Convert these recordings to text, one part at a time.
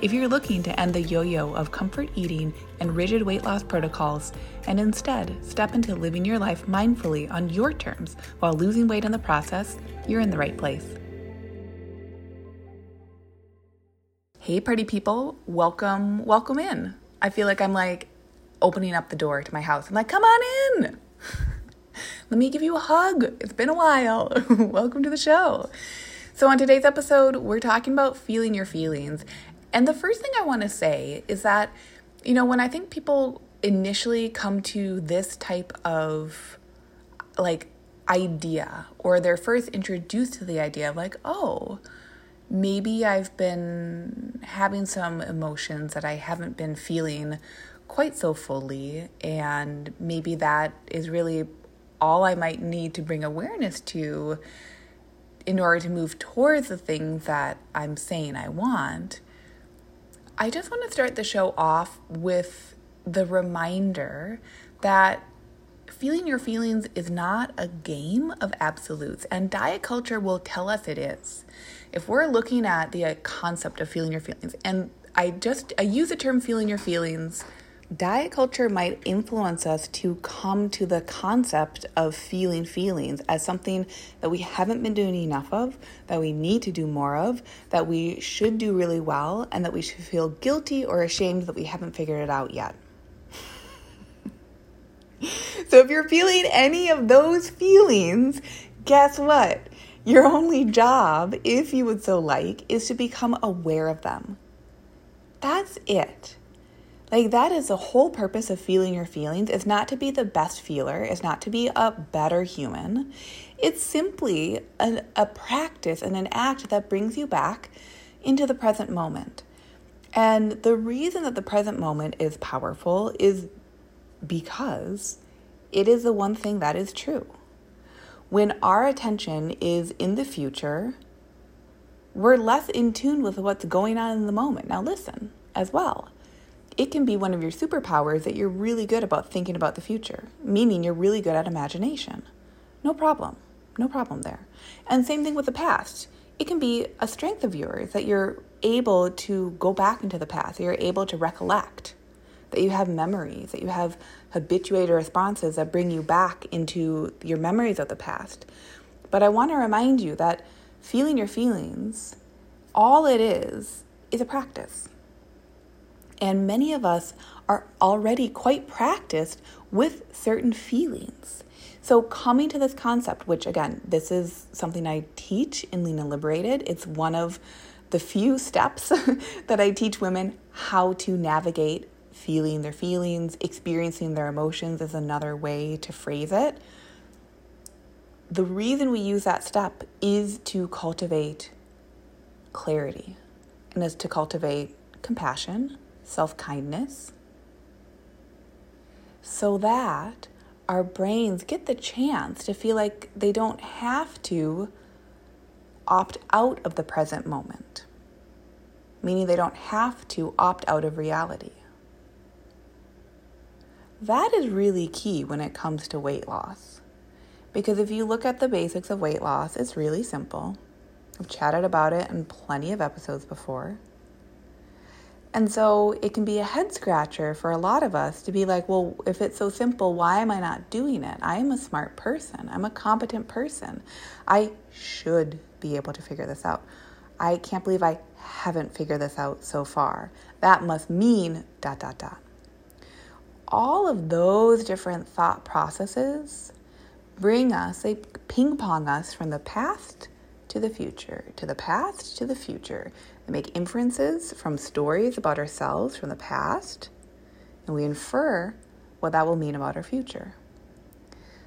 If you're looking to end the yo yo of comfort eating and rigid weight loss protocols and instead step into living your life mindfully on your terms while losing weight in the process, you're in the right place. Hey, party people, welcome, welcome in. I feel like I'm like opening up the door to my house. I'm like, come on in. Let me give you a hug. It's been a while. welcome to the show. So, on today's episode, we're talking about feeling your feelings. And the first thing I want to say is that, you know, when I think people initially come to this type of like idea or they're first introduced to the idea of like, oh, maybe I've been having some emotions that I haven't been feeling quite so fully, and maybe that is really all I might need to bring awareness to in order to move towards the things that I'm saying I want. I just want to start the show off with the reminder that feeling your feelings is not a game of absolutes, and diet culture will tell us it is. If we're looking at the concept of feeling your feelings, and I just I use the term feeling your feelings diet culture might influence us to come to the concept of feeling feelings as something that we haven't been doing enough of, that we need to do more of, that we should do really well, and that we should feel guilty or ashamed that we haven't figured it out yet. so, if you're feeling any of those feelings, guess what? Your only job, if you would so like, is to become aware of them. That's it. Like, that is the whole purpose of feeling your feelings. It's not to be the best feeler, it's not to be a better human. It's simply a, a practice and an act that brings you back into the present moment. And the reason that the present moment is powerful is because it is the one thing that is true. When our attention is in the future, we're less in tune with what's going on in the moment. Now, listen as well it can be one of your superpowers that you're really good about thinking about the future, meaning you're really good at imagination. No problem. No problem there. And same thing with the past. It can be a strength of yours that you're able to go back into the past, you're able to recollect, that you have memories, that you have habituated responses that bring you back into your memories of the past. But I want to remind you that feeling your feelings, all it is, is a practice. And many of us are already quite practiced with certain feelings. So, coming to this concept, which again, this is something I teach in Lean and Liberated, it's one of the few steps that I teach women how to navigate feeling their feelings, experiencing their emotions is another way to phrase it. The reason we use that step is to cultivate clarity and is to cultivate compassion self kindness, so that our brains get the chance to feel like they don't have to opt out of the present moment, meaning they don't have to opt out of reality. That is really key when it comes to weight loss. Because if you look at the basics of weight loss, it's really simple. I've chatted about it in plenty of episodes before. And so it can be a head scratcher for a lot of us to be like, well, if it's so simple, why am I not doing it? I am a smart person. I'm a competent person. I should be able to figure this out. I can't believe I haven't figured this out so far. That must mean dot, dot, dot. All of those different thought processes bring us, they ping pong us from the past to the future, to the past to the future. We make inferences from stories about ourselves from the past, and we infer what that will mean about our future.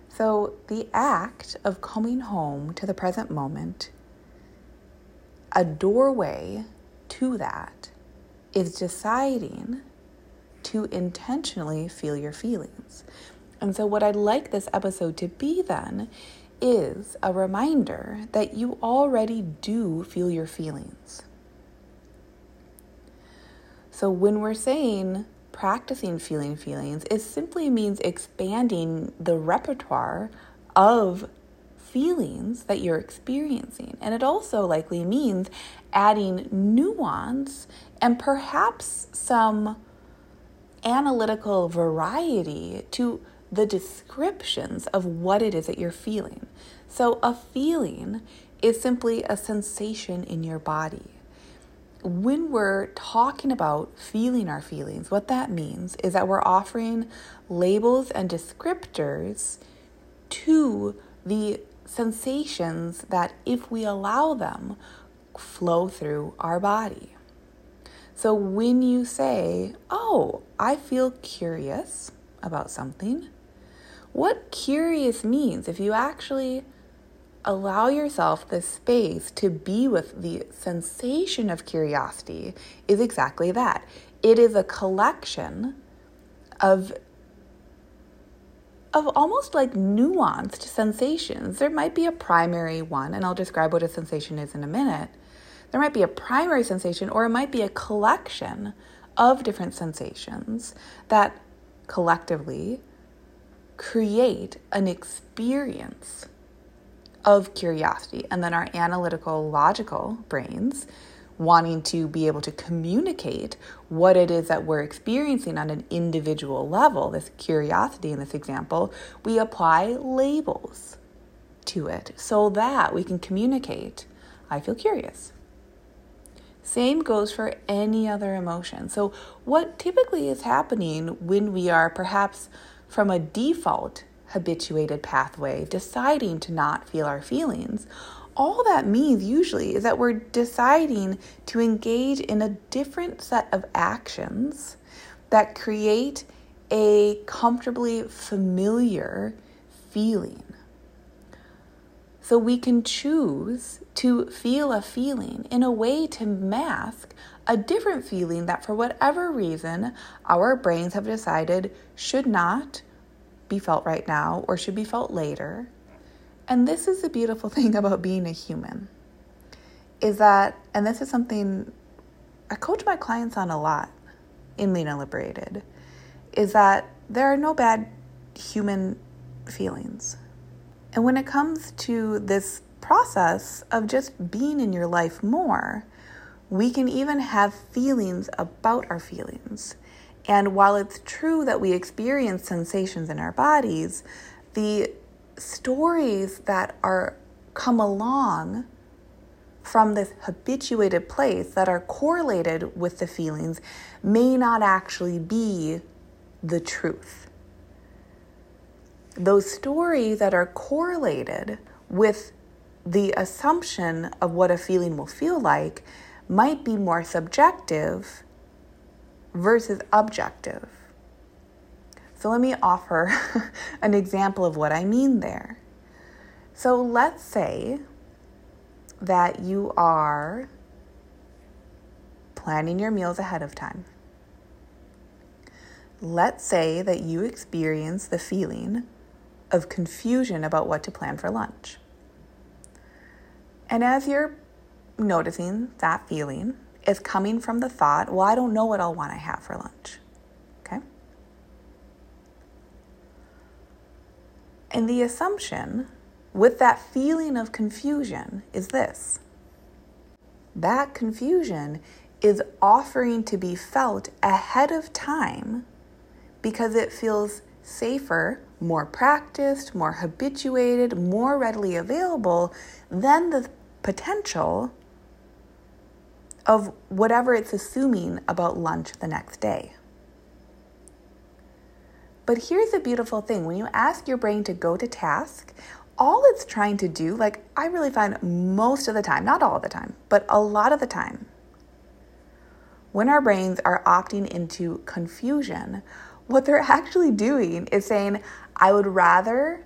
So, the act of coming home to the present moment, a doorway to that, is deciding to intentionally feel your feelings. And so, what I'd like this episode to be then is a reminder that you already do feel your feelings. So when we're saying practicing feeling feelings, it simply means expanding the repertoire of feelings that you're experiencing. And it also likely means adding nuance and perhaps some analytical variety to the descriptions of what it is that you're feeling. So, a feeling is simply a sensation in your body. When we're talking about feeling our feelings, what that means is that we're offering labels and descriptors to the sensations that, if we allow them, flow through our body. So when you say, Oh, I feel curious about something, what curious means, if you actually allow yourself the space to be with the sensation of curiosity, is exactly that. It is a collection of of almost like nuanced sensations. There might be a primary one, and I'll describe what a sensation is in a minute. There might be a primary sensation, or it might be a collection of different sensations that collectively create an experience of curiosity. And then our analytical, logical brains wanting to be able to communicate what it is that we're experiencing on an individual level, this curiosity in this example, we apply labels to it so that we can communicate, I feel curious. Same goes for any other emotion. So, what typically is happening when we are perhaps from a default habituated pathway deciding to not feel our feelings all that means usually is that we're deciding to engage in a different set of actions that create a comfortably familiar feeling. So we can choose to feel a feeling in a way to mask a different feeling that, for whatever reason, our brains have decided should not be felt right now or should be felt later. And this is the beautiful thing about being a human is that, and this is something I coach my clients on a lot in Lean and Liberated, is that there are no bad human feelings. And when it comes to this process of just being in your life more, we can even have feelings about our feelings. And while it's true that we experience sensations in our bodies, the stories that are come along from this habituated place that are correlated with the feelings may not actually be the truth. Those stories that are correlated with the assumption of what a feeling will feel like might be more subjective versus objective. So let me offer an example of what I mean there. So let's say that you are planning your meals ahead of time. Let's say that you experience the feeling of confusion about what to plan for lunch. And as you're noticing that feeling, is coming from the thought, well, I don't know what I'll want to have for lunch. Okay? And the assumption with that feeling of confusion is this that confusion is offering to be felt ahead of time because it feels safer, more practiced, more habituated, more readily available than the potential of whatever it's assuming about lunch the next day. But here's the beautiful thing when you ask your brain to go to task, all it's trying to do, like I really find most of the time, not all the time, but a lot of the time, when our brains are opting into confusion, what they're actually doing is saying, I would rather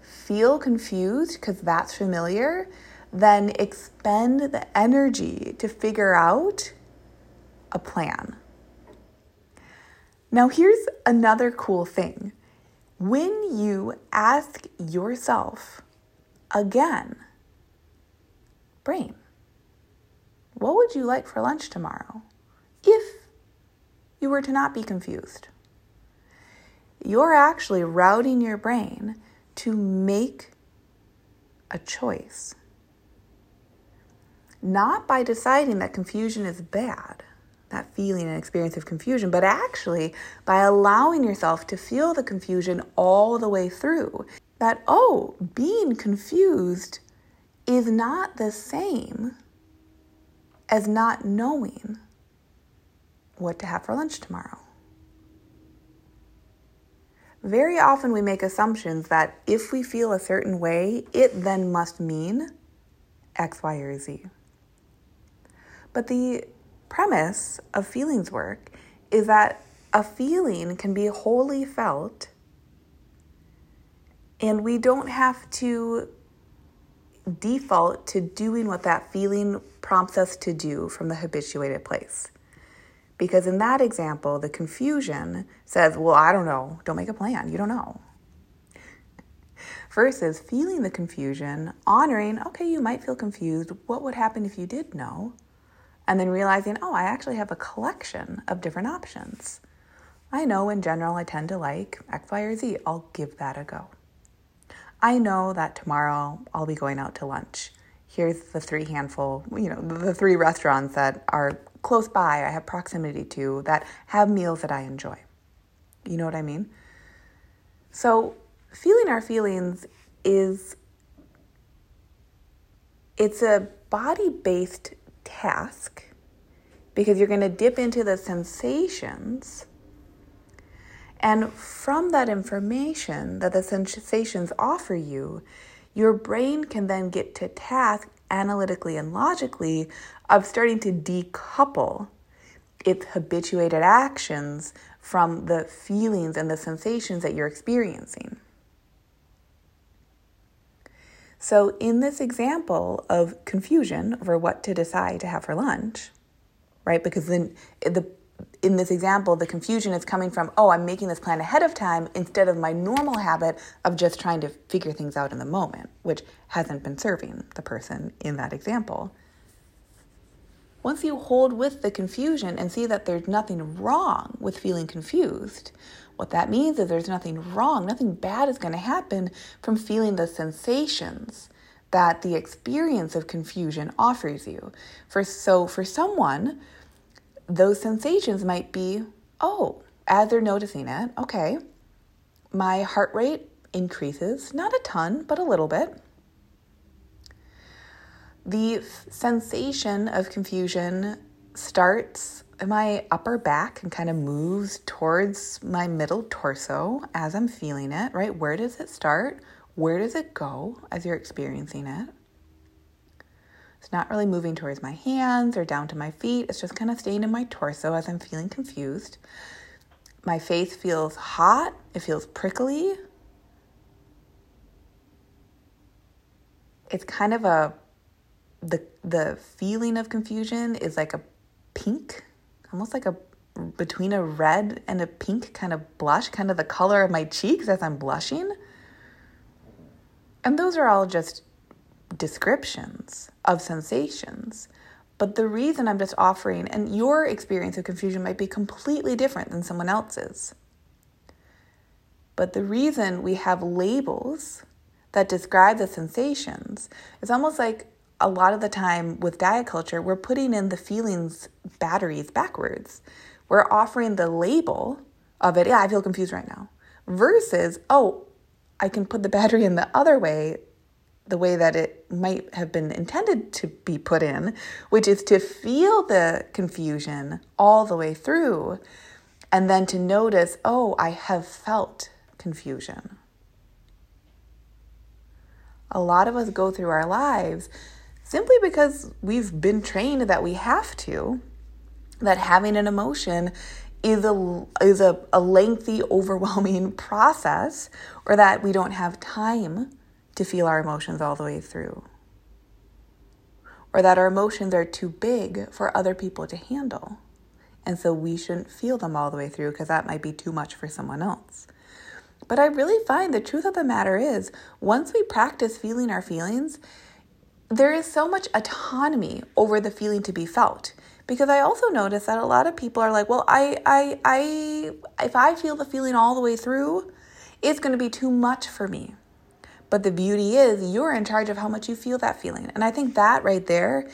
feel confused because that's familiar than expend the energy to figure out a plan. Now, here's another cool thing. When you ask yourself again, brain, what would you like for lunch tomorrow if you were to not be confused? You're actually routing your brain to make a choice. Not by deciding that confusion is bad, that feeling and experience of confusion, but actually by allowing yourself to feel the confusion all the way through. That, oh, being confused is not the same as not knowing what to have for lunch tomorrow. Very often we make assumptions that if we feel a certain way, it then must mean X, Y, or Z. But the premise of feelings work is that a feeling can be wholly felt, and we don't have to default to doing what that feeling prompts us to do from the habituated place. Because in that example, the confusion says, Well, I don't know. Don't make a plan. You don't know. Versus feeling the confusion, honoring, okay, you might feel confused. What would happen if you did know? And then realizing, oh, I actually have a collection of different options. I know in general I tend to like X, Y, or Z. I'll give that a go. I know that tomorrow I'll be going out to lunch. Here's the three handful, you know, the three restaurants that are close by, I have proximity to, that have meals that I enjoy. You know what I mean? So, feeling our feelings is it's a body-based task because you're going to dip into the sensations and from that information that the sensations offer you, your brain can then get to task analytically and logically of starting to decouple its habituated actions from the feelings and the sensations that you're experiencing. So, in this example of confusion over what to decide to have for lunch, right? Because then the in this example, the confusion is coming from, oh, I'm making this plan ahead of time instead of my normal habit of just trying to figure things out in the moment, which hasn't been serving the person in that example. Once you hold with the confusion and see that there's nothing wrong with feeling confused, what that means is there's nothing wrong, nothing bad is going to happen from feeling the sensations that the experience of confusion offers you. For so for someone those sensations might be oh, as they're noticing it, okay, my heart rate increases, not a ton, but a little bit. The sensation of confusion starts my upper back and kind of moves towards my middle torso as I'm feeling it, right? Where does it start? Where does it go as you're experiencing it? It's not really moving towards my hands or down to my feet. It's just kind of staying in my torso as I'm feeling confused. My face feels hot, it feels prickly. It's kind of a the the feeling of confusion is like a pink, almost like a between a red and a pink kind of blush, kind of the color of my cheeks as I'm blushing. And those are all just descriptions of sensations. But the reason I'm just offering, and your experience of confusion might be completely different than someone else's. But the reason we have labels that describe the sensations is almost like a lot of the time with diet culture, we're putting in the feelings batteries backwards. We're offering the label of it, yeah, I feel confused right now, versus, oh, I can put the battery in the other way the way that it might have been intended to be put in, which is to feel the confusion all the way through and then to notice, oh, I have felt confusion. A lot of us go through our lives simply because we've been trained that we have to, that having an emotion is a is a, a lengthy, overwhelming process, or that we don't have time to feel our emotions all the way through. Or that our emotions are too big for other people to handle. And so we shouldn't feel them all the way through because that might be too much for someone else. But I really find the truth of the matter is once we practice feeling our feelings, there is so much autonomy over the feeling to be felt. Because I also notice that a lot of people are like, well, I, I, I, if I feel the feeling all the way through, it's going to be too much for me. But the beauty is, you're in charge of how much you feel that feeling. And I think that right there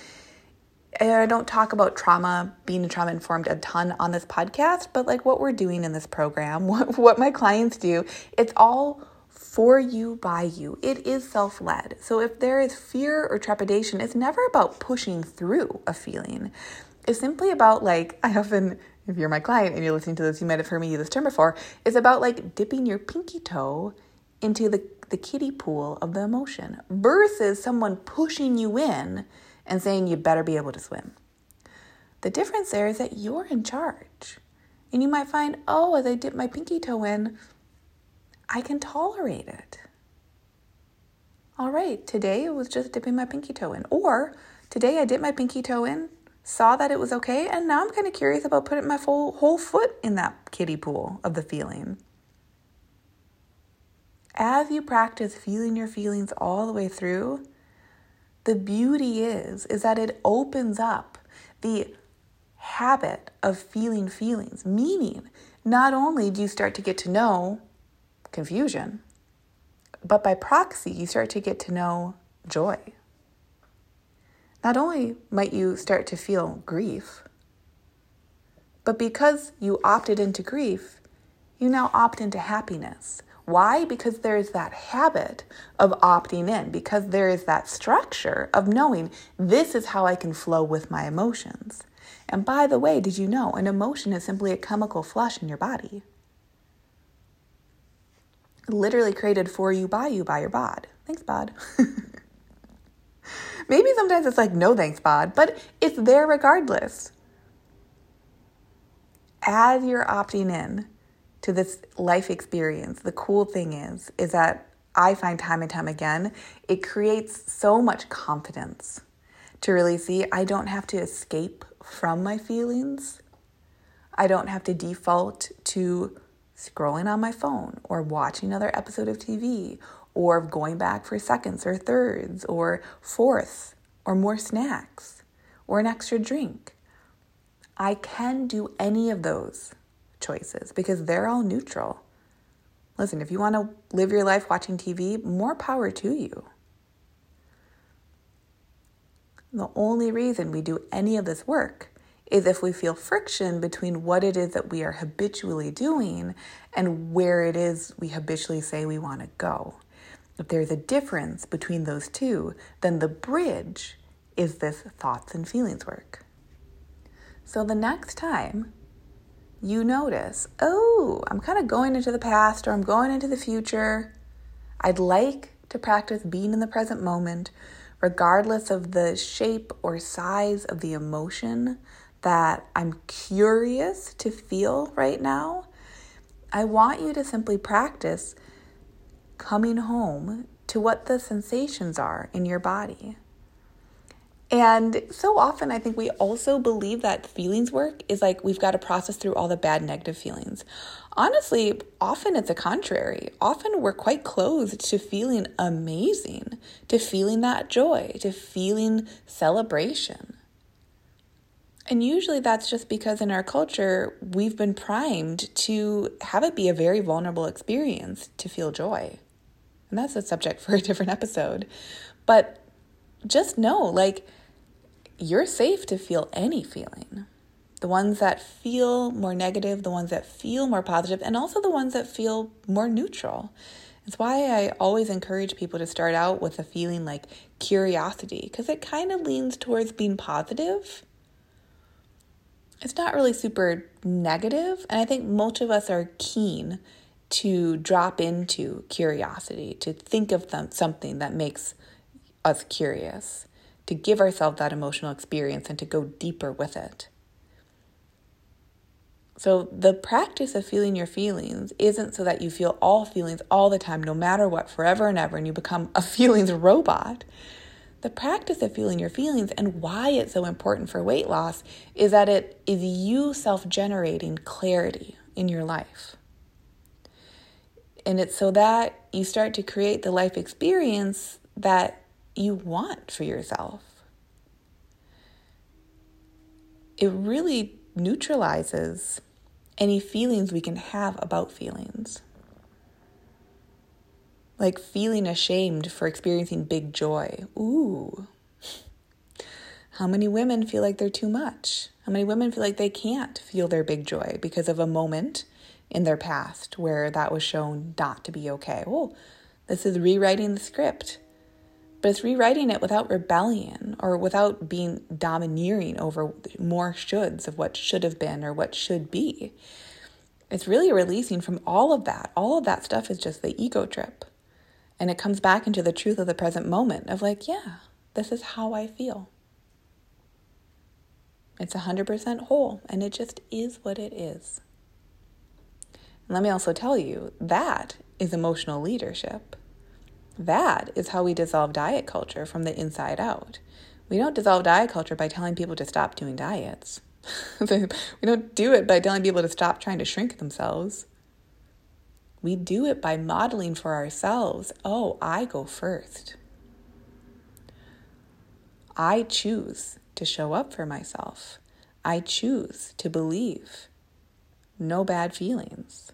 I don't talk about trauma, being trauma informed a ton on this podcast, but like what we're doing in this program, what, what my clients do, it's all for you by you. It is self led. So if there is fear or trepidation, it's never about pushing through a feeling. It's simply about like, I often, if you're my client and you're listening to this, you might have heard me use this term before. It's about like dipping your pinky toe into the, the kiddie pool of the emotion versus someone pushing you in and saying you better be able to swim. The difference there is that you're in charge. And you might find, oh, as I dip my pinky toe in, I can tolerate it. All right, today it was just dipping my pinky toe in. Or today I dipped my pinky toe in, saw that it was okay, and now I'm kind of curious about putting my full, whole foot in that kiddie pool of the feeling. As you practice feeling your feelings all the way through, the beauty is is that it opens up the habit of feeling feelings meaning not only do you start to get to know confusion but by proxy you start to get to know joy not only might you start to feel grief but because you opted into grief you now opt into happiness why? Because there is that habit of opting in, because there is that structure of knowing this is how I can flow with my emotions. And by the way, did you know an emotion is simply a chemical flush in your body? Literally created for you by you by your bod. Thanks, bod. Maybe sometimes it's like, no thanks, bod, but it's there regardless. As you're opting in, to this life experience, the cool thing is is that I find time and time again, it creates so much confidence to really see I don't have to escape from my feelings. I don't have to default to scrolling on my phone or watching another episode of TV or going back for seconds or thirds or fourths or more snacks or an extra drink. I can do any of those choices because they're all neutral. Listen, if you want to live your life watching TV, more power to you. The only reason we do any of this work is if we feel friction between what it is that we are habitually doing and where it is we habitually say we want to go. If there's a difference between those two, then the bridge is this thoughts and feelings work. So the next time you notice, oh, I'm kind of going into the past or I'm going into the future. I'd like to practice being in the present moment, regardless of the shape or size of the emotion that I'm curious to feel right now. I want you to simply practice coming home to what the sensations are in your body. And so often, I think we also believe that feelings work is like we've got to process through all the bad negative feelings. Honestly, often it's the contrary. Often we're quite closed to feeling amazing, to feeling that joy, to feeling celebration. And usually that's just because in our culture, we've been primed to have it be a very vulnerable experience to feel joy. And that's a subject for a different episode. But just know like you're safe to feel any feeling. The ones that feel more negative, the ones that feel more positive, and also the ones that feel more neutral. It's why I always encourage people to start out with a feeling like curiosity, because it kind of leans towards being positive. It's not really super negative, and I think most of us are keen to drop into curiosity, to think of them, something that makes us curious, to give ourselves that emotional experience and to go deeper with it. So, the practice of feeling your feelings isn't so that you feel all feelings all the time, no matter what, forever and ever, and you become a feelings robot. The practice of feeling your feelings and why it's so important for weight loss is that it is you self generating clarity in your life And it's so that you start to create the life experience that you want for yourself. It really neutralizes any feelings we can have about feelings. Like feeling ashamed for experiencing big joy. Ooh. How many women feel like they're too much? How many women feel like they can't feel their big joy because of a moment in their past where that was shown not to be okay? Oh, this is rewriting the script. But it's rewriting it without rebellion or without being domineering over more shoulds of what should have been or what should be. It's really releasing from all of that. All of that stuff is just the ego trip. And it comes back into the truth of the present moment of like, yeah, this is how I feel. It's 100% whole, and it just is what it is. And let me also tell you that is emotional leadership. That is how we dissolve diet culture from the inside out. We don't dissolve diet culture by telling people to stop doing diets. we don't do it by telling people to stop trying to shrink themselves. We do it by modeling for ourselves oh, I go first. I choose to show up for myself. I choose to believe. No bad feelings.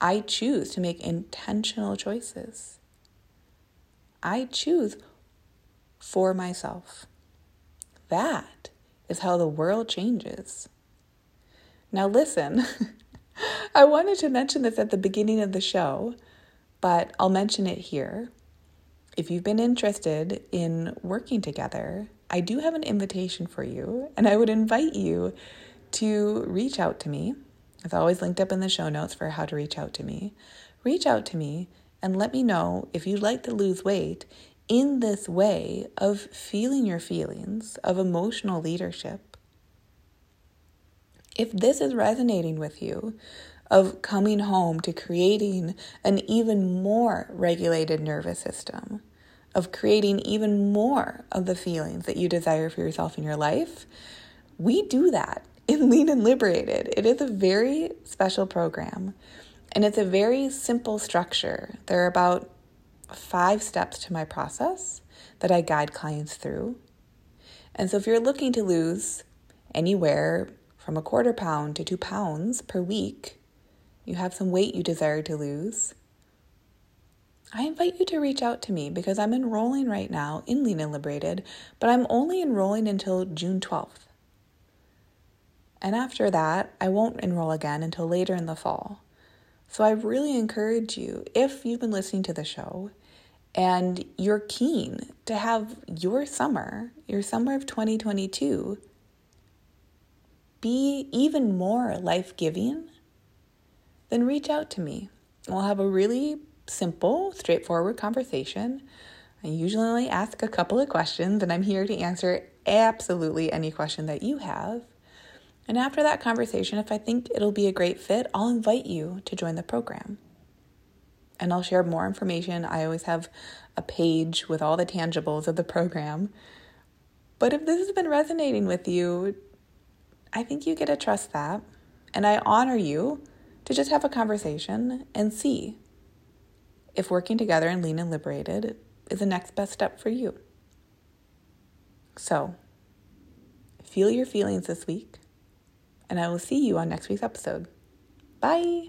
I choose to make intentional choices. I choose for myself. That is how the world changes. Now, listen, I wanted to mention this at the beginning of the show, but I'll mention it here. If you've been interested in working together, I do have an invitation for you, and I would invite you to reach out to me. It's always linked up in the show notes for how to reach out to me. Reach out to me and let me know if you'd like to lose weight in this way of feeling your feelings, of emotional leadership. If this is resonating with you, of coming home to creating an even more regulated nervous system, of creating even more of the feelings that you desire for yourself in your life, we do that in Lean and Liberated. It is a very special program and it's a very simple structure. There are about five steps to my process that I guide clients through. And so if you're looking to lose anywhere from a quarter pound to two pounds per week, you have some weight you desire to lose, I invite you to reach out to me because I'm enrolling right now in Lean and Liberated, but I'm only enrolling until June 12th. And after that, I won't enroll again until later in the fall. So I really encourage you, if you've been listening to the show and you're keen to have your summer, your summer of 2022, be even more life giving, then reach out to me. We'll have a really simple, straightforward conversation. I usually only ask a couple of questions, and I'm here to answer absolutely any question that you have. And after that conversation, if I think it'll be a great fit, I'll invite you to join the program. And I'll share more information. I always have a page with all the tangibles of the program. But if this has been resonating with you, I think you get to trust that. And I honor you to just have a conversation and see if working together and lean and liberated is the next best step for you. So, feel your feelings this week and I will see you on next week's episode. Bye.